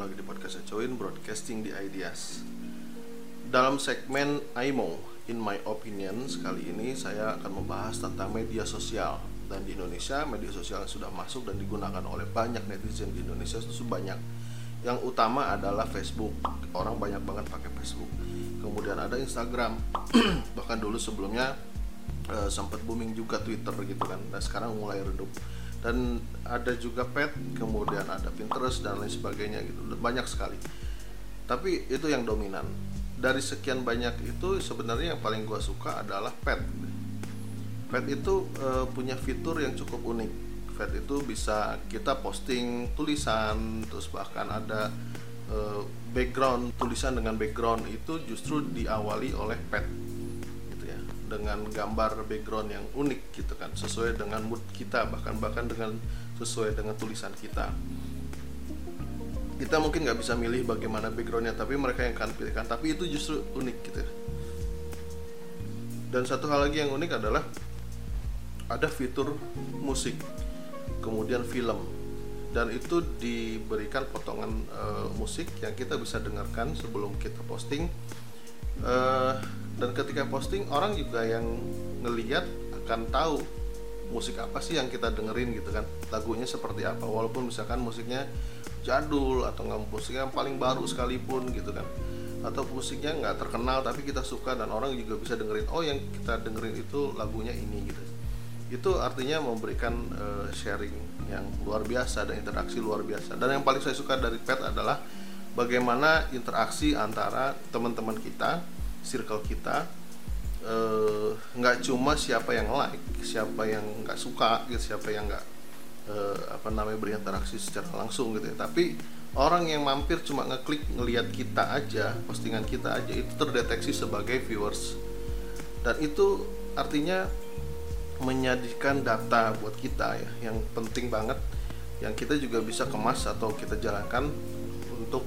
lagi di podcast Acoin Broadcasting di Ideas. Dalam segmen IMO In My Opinion Sekali ini saya akan membahas tentang media sosial. Dan di Indonesia media sosial yang sudah masuk dan digunakan oleh banyak netizen di Indonesia itu banyak Yang utama adalah Facebook. Orang banyak banget pakai Facebook. Kemudian ada Instagram. Bahkan dulu sebelumnya uh, sempat booming juga Twitter gitu kan. Dan sekarang mulai redup dan ada juga pet kemudian ada Pinterest dan lain sebagainya gitu. Banyak sekali. Tapi itu yang dominan. Dari sekian banyak itu sebenarnya yang paling gue suka adalah pet. Pet itu e, punya fitur yang cukup unik. Pet itu bisa kita posting tulisan terus bahkan ada e, background tulisan dengan background itu justru diawali oleh pet dengan gambar background yang unik gitu kan sesuai dengan mood kita bahkan bahkan dengan sesuai dengan tulisan kita. Kita mungkin nggak bisa milih bagaimana backgroundnya tapi mereka yang akan pilihkan. Tapi itu justru unik gitu. Dan satu hal lagi yang unik adalah ada fitur musik kemudian film. Dan itu diberikan potongan uh, musik yang kita bisa dengarkan sebelum kita posting. Uh, dan ketika posting orang juga yang ngeliat akan tahu musik apa sih yang kita dengerin gitu kan. Lagunya seperti apa walaupun misalkan musiknya jadul atau nggak musiknya yang paling baru sekalipun gitu kan. Atau musiknya nggak terkenal tapi kita suka dan orang juga bisa dengerin oh yang kita dengerin itu lagunya ini gitu. Itu artinya memberikan uh, sharing yang luar biasa dan interaksi luar biasa. Dan yang paling saya suka dari pet adalah bagaimana interaksi antara teman-teman kita circle kita eh, nggak uh, cuma siapa yang like siapa yang nggak suka gitu siapa yang nggak uh, apa namanya berinteraksi secara langsung gitu ya. Tapi orang yang mampir cuma ngeklik ngelihat kita aja postingan kita aja itu terdeteksi sebagai viewers. Dan itu artinya menyajikan data buat kita ya yang penting banget yang kita juga bisa kemas atau kita jalankan untuk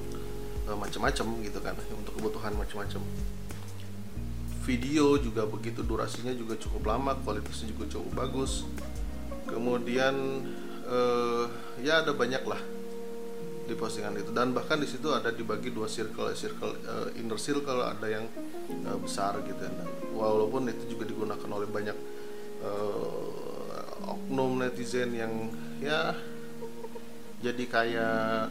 uh, macam-macam gitu kan untuk kebutuhan macam-macam video juga begitu durasinya juga cukup lama kualitasnya juga cukup bagus. Kemudian uh, ya ada banyak lah di postingan itu. Dan bahkan di situ ada dibagi dua circle circle uh, inner circle ada yang uh, besar gitu dan walaupun itu juga digunakan oleh banyak uh, oknum netizen yang ya jadi kayak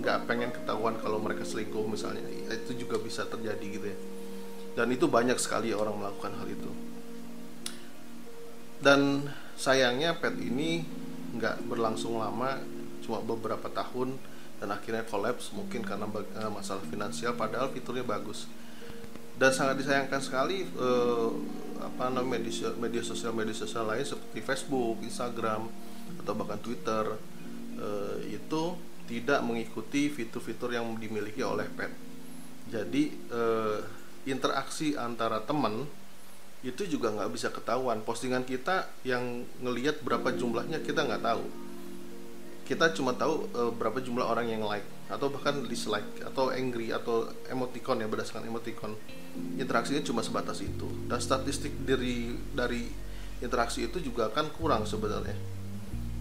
nggak pengen ketahuan kalau mereka selingkuh misalnya. Itu juga bisa terjadi gitu ya dan itu banyak sekali orang melakukan hal itu. Dan sayangnya pet ini nggak berlangsung lama cuma beberapa tahun dan akhirnya kolaps mungkin karena eh, masalah finansial padahal fiturnya bagus. Dan sangat disayangkan sekali eh, apa namanya media, media sosial media sosial lain seperti Facebook, Instagram atau bahkan Twitter eh, itu tidak mengikuti fitur-fitur yang dimiliki oleh pet. Jadi eh, interaksi antara teman itu juga nggak bisa ketahuan. Postingan kita yang ngelihat berapa jumlahnya kita nggak tahu. Kita cuma tahu e, berapa jumlah orang yang like atau bahkan dislike atau angry atau emoticon ya berdasarkan emoticon. Interaksinya cuma sebatas itu. Dan statistik dari dari interaksi itu juga akan kurang sebenarnya.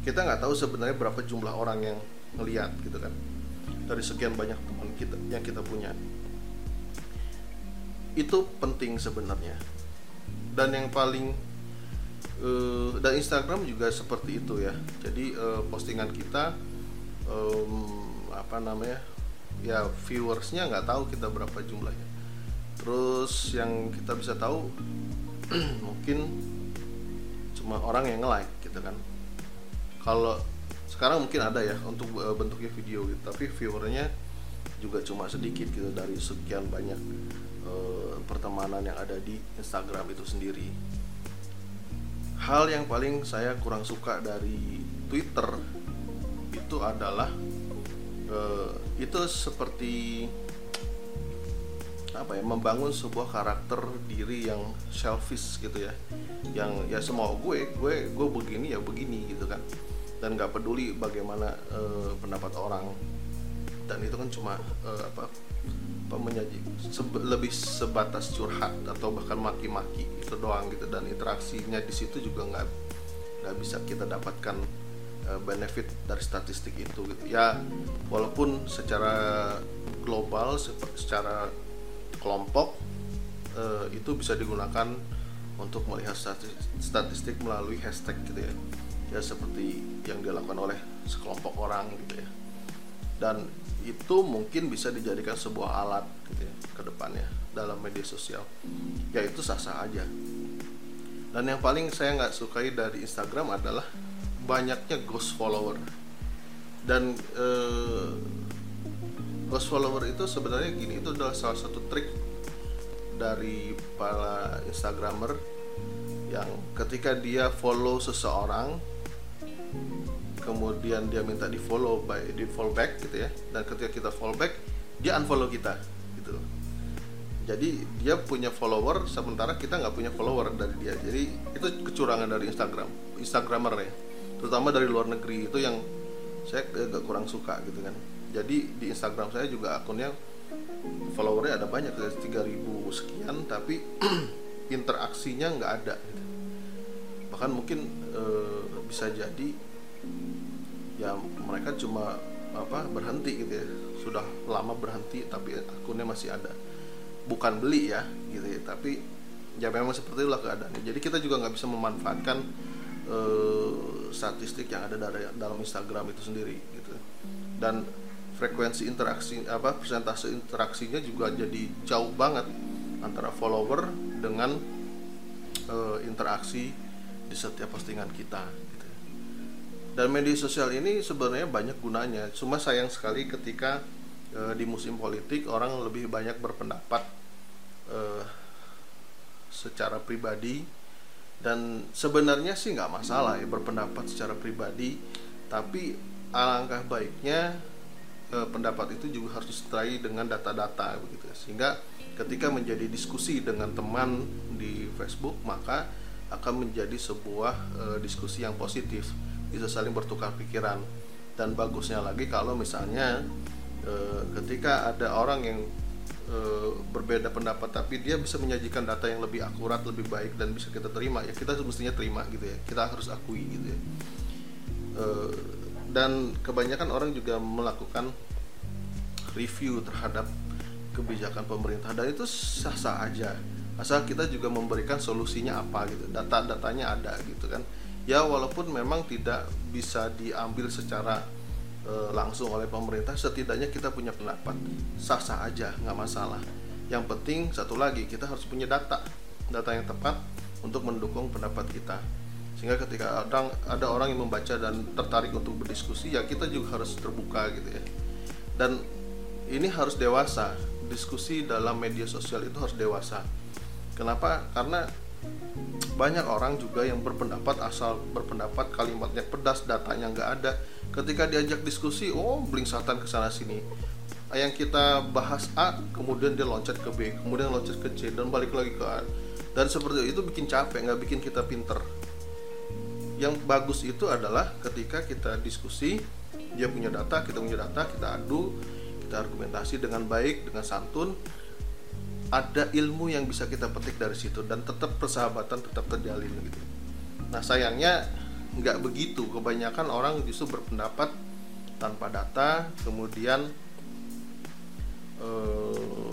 Kita nggak tahu sebenarnya berapa jumlah orang yang ngelihat gitu kan. Dari sekian banyak teman kita yang kita punya itu penting sebenarnya. Dan yang paling uh, dan Instagram juga seperti itu ya. Jadi uh, postingan kita um, apa namanya ya viewersnya nggak tahu kita berapa jumlahnya. Terus yang kita bisa tahu mungkin cuma orang yang nge-like gitu kan. Kalau sekarang mungkin ada ya untuk uh, bentuknya video gitu. Tapi viewernya juga cuma sedikit gitu dari sekian banyak uh, pertemanan yang ada di Instagram itu sendiri. Hal yang paling saya kurang suka dari Twitter itu adalah uh, itu seperti apa ya membangun sebuah karakter diri yang selfish gitu ya. Yang ya semua gue gue gue begini ya begini gitu kan. Dan nggak peduli bagaimana uh, pendapat orang. Dan itu kan cuma uh, apa apa menyaji sebe, lebih sebatas curhat atau bahkan maki-maki itu doang gitu. Dan interaksinya di situ juga nggak nggak bisa kita dapatkan uh, benefit dari statistik itu gitu. Ya walaupun secara global secara kelompok uh, itu bisa digunakan untuk melihat statistik melalui hashtag gitu ya. Ya seperti yang dilakukan oleh sekelompok orang gitu ya. Dan itu mungkin bisa dijadikan sebuah alat gitu ya ke depannya dalam media sosial. Ya itu sah-sah aja. Dan yang paling saya nggak sukai dari Instagram adalah banyaknya ghost follower. Dan eh, ghost follower itu sebenarnya gini itu adalah salah satu trik dari para instagramer yang ketika dia follow seseorang kemudian dia minta di follow by di follow back gitu ya. Dan ketika kita follow back dia unfollow kita gitu jadi dia punya follower sementara kita nggak punya follower dari dia. Jadi itu kecurangan dari Instagram Instagramer ya. Terutama dari luar negeri itu yang saya agak kurang suka gitu kan. Jadi di Instagram saya juga akunnya followernya ada banyak ya 3000 sekian tapi interaksinya nggak ada gitu. bahkan mungkin e, bisa jadi ya mereka cuma apa berhenti gitu ya. Sudah lama berhenti tapi akunnya masih ada. Bukan beli ya gitu ya tapi ya memang seperti itulah keadaannya. Jadi kita juga nggak bisa memanfaatkan uh, statistik yang ada dari dalam Instagram itu sendiri gitu. Dan frekuensi interaksi apa persentase interaksinya juga jadi jauh banget antara follower dengan uh, interaksi di setiap postingan kita. Dan media sosial ini sebenarnya banyak gunanya. Cuma sayang sekali ketika uh, di musim politik orang lebih banyak berpendapat uh, secara pribadi. Dan sebenarnya sih nggak masalah ya berpendapat secara pribadi. Tapi alangkah baiknya uh, pendapat itu juga harus disertai dengan data-data begitu ya. sehingga ketika menjadi diskusi dengan teman di Facebook maka akan menjadi sebuah uh, diskusi yang positif bisa saling bertukar pikiran. Dan bagusnya lagi kalau misalnya ketika ada orang yang Eh, berbeda pendapat tapi dia bisa menyajikan data yang lebih akurat lebih baik dan bisa kita terima ya kita mestinya terima gitu ya. Kita harus akui gitu ya. E, dan kebanyakan orang juga melakukan review terhadap kebijakan pemerintah. Dan itu sah-sah aja. Asal kita juga memberikan solusinya apa gitu. Data-datanya ada gitu kan ya walaupun memang tidak bisa diambil secara e, langsung oleh pemerintah setidaknya kita punya pendapat. Sah-sah aja nggak masalah. Yang penting satu lagi kita harus punya data. Data yang tepat untuk mendukung pendapat kita. Sehingga ketika orang ada orang yang membaca dan tertarik untuk berdiskusi ya kita juga harus terbuka gitu ya. Dan ini harus dewasa. Diskusi dalam media sosial itu harus dewasa. Kenapa? Karena banyak orang juga yang berpendapat asal berpendapat kalimatnya pedas datanya nggak ada. Ketika diajak diskusi oh satan ke sana sini. Yang kita bahas A kemudian dia loncat ke B kemudian loncat ke C dan balik lagi ke A. Dan seperti itu bikin capek nggak bikin kita pinter. Yang bagus itu adalah ketika kita diskusi dia punya data kita punya data kita adu kita argumentasi dengan baik dengan santun ada ilmu yang bisa kita petik dari situ dan tetap persahabatan tetap terjalin gitu. Nah sayangnya nggak begitu. Kebanyakan orang justru berpendapat tanpa data, kemudian uh,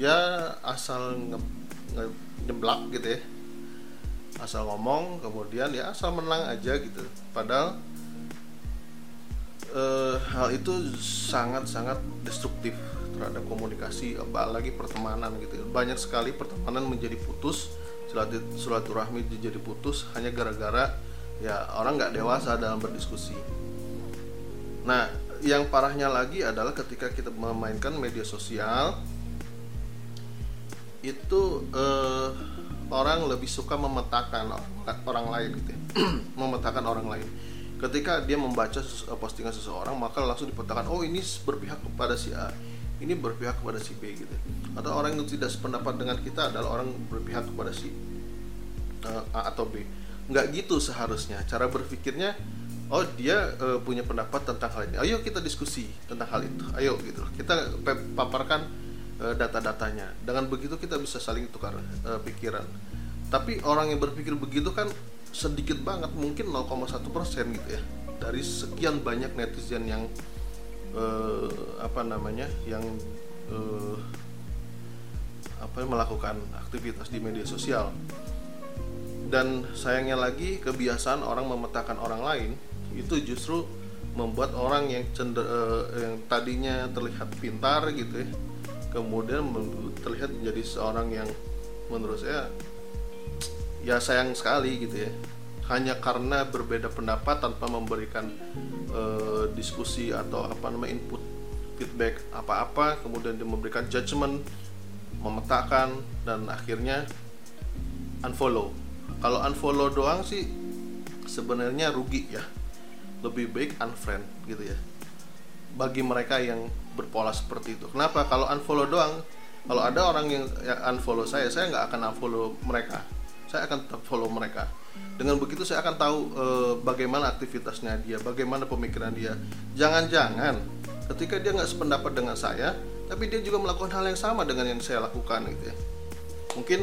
ya asal nge, nge, nyeblak gitu ya, asal ngomong, kemudian ya asal menang aja gitu. Padahal uh, hal itu sangat-sangat destruktif terhadap komunikasi apalagi pertemanan gitu. Banyak sekali pertemanan menjadi putus silaturahmi jadi putus hanya gara-gara ya orang nggak dewasa dalam berdiskusi. Nah yang parahnya lagi adalah ketika kita memainkan media sosial itu eh, orang lebih suka memetakan orang lain gitu ya. memetakan orang lain. Ketika dia membaca postingan seseorang maka langsung dipetakan oh ini berpihak kepada si A ini berpihak kepada si B gitu. Atau orang yang tidak sependapat dengan kita adalah orang berpihak kepada si uh, A atau B. Nggak gitu seharusnya. Cara berpikirnya oh dia uh, punya pendapat tentang hal ini. Ayo kita diskusi tentang hal itu. Ayo gitu. Kita paparkan uh, data-datanya. Dengan begitu kita bisa saling tukar uh, pikiran. Tapi orang yang berpikir begitu kan sedikit banget. Mungkin 0,1 persen gitu ya. Dari sekian banyak netizen yang uh, apa namanya yang uh, apa melakukan aktivitas di media sosial. Dan sayangnya lagi kebiasaan orang memetakan orang lain itu justru membuat orang yang cender uh, yang tadinya terlihat pintar gitu ya kemudian terlihat menjadi seorang yang menurut saya ya sayang sekali gitu ya hanya karena berbeda pendapat tanpa memberikan uh, diskusi atau apa namanya input feedback apa-apa kemudian dia memberikan judgement memetakan dan akhirnya unfollow. Kalau unfollow doang sih sebenarnya rugi ya. Lebih baik unfriend gitu ya. Bagi mereka yang berpola seperti itu. Kenapa? Kalau unfollow doang kalau ada orang yang, unfollow saya saya nggak akan unfollow mereka. Saya akan tetap follow mereka dengan begitu saya akan tahu e, bagaimana aktivitasnya dia bagaimana pemikiran dia. Jangan-jangan ketika dia nggak sependapat dengan saya tapi dia juga melakukan hal yang sama dengan yang saya lakukan gitu ya. Mungkin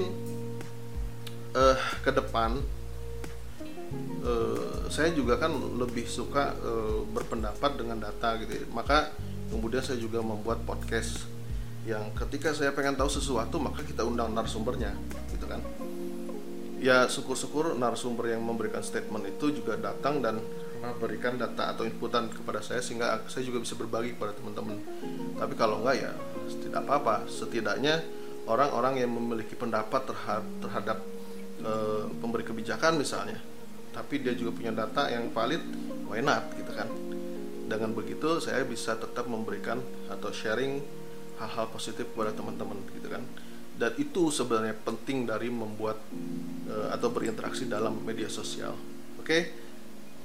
eh, ke depan uh, saya juga kan lebih suka uh, berpendapat dengan data gitu ya. maka kemudian saya juga membuat podcast yang ketika saya pengen tahu sesuatu maka kita undang narasumbernya gitu kan ya syukur-syukur narasumber yang memberikan statement itu juga datang dan memberikan data atau inputan kepada saya sehingga saya juga bisa berbagi kepada teman-teman. Tapi kalau enggak ya tidak apa-apa. Setidaknya orang-orang yang memiliki pendapat terhadap, terhadap e, pemberi kebijakan misalnya tapi dia juga punya data yang valid why not gitu kan? Dengan begitu saya bisa tetap memberikan atau sharing hal-hal positif kepada teman-teman gitu kan dan itu sebenarnya penting dari membuat uh, atau berinteraksi dalam media sosial oke okay?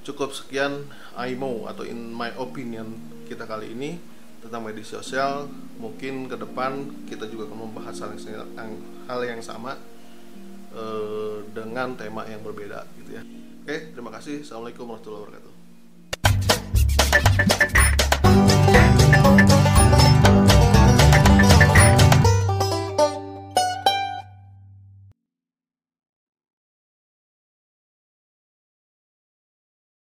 cukup sekian IMO atau in my opinion kita kali ini tentang media sosial mungkin ke depan kita juga akan membahas hal yang, hal yang sama uh, dengan tema yang berbeda gitu ya Oke, terima kasih. Assalamualaikum warahmatullahi wabarakatuh.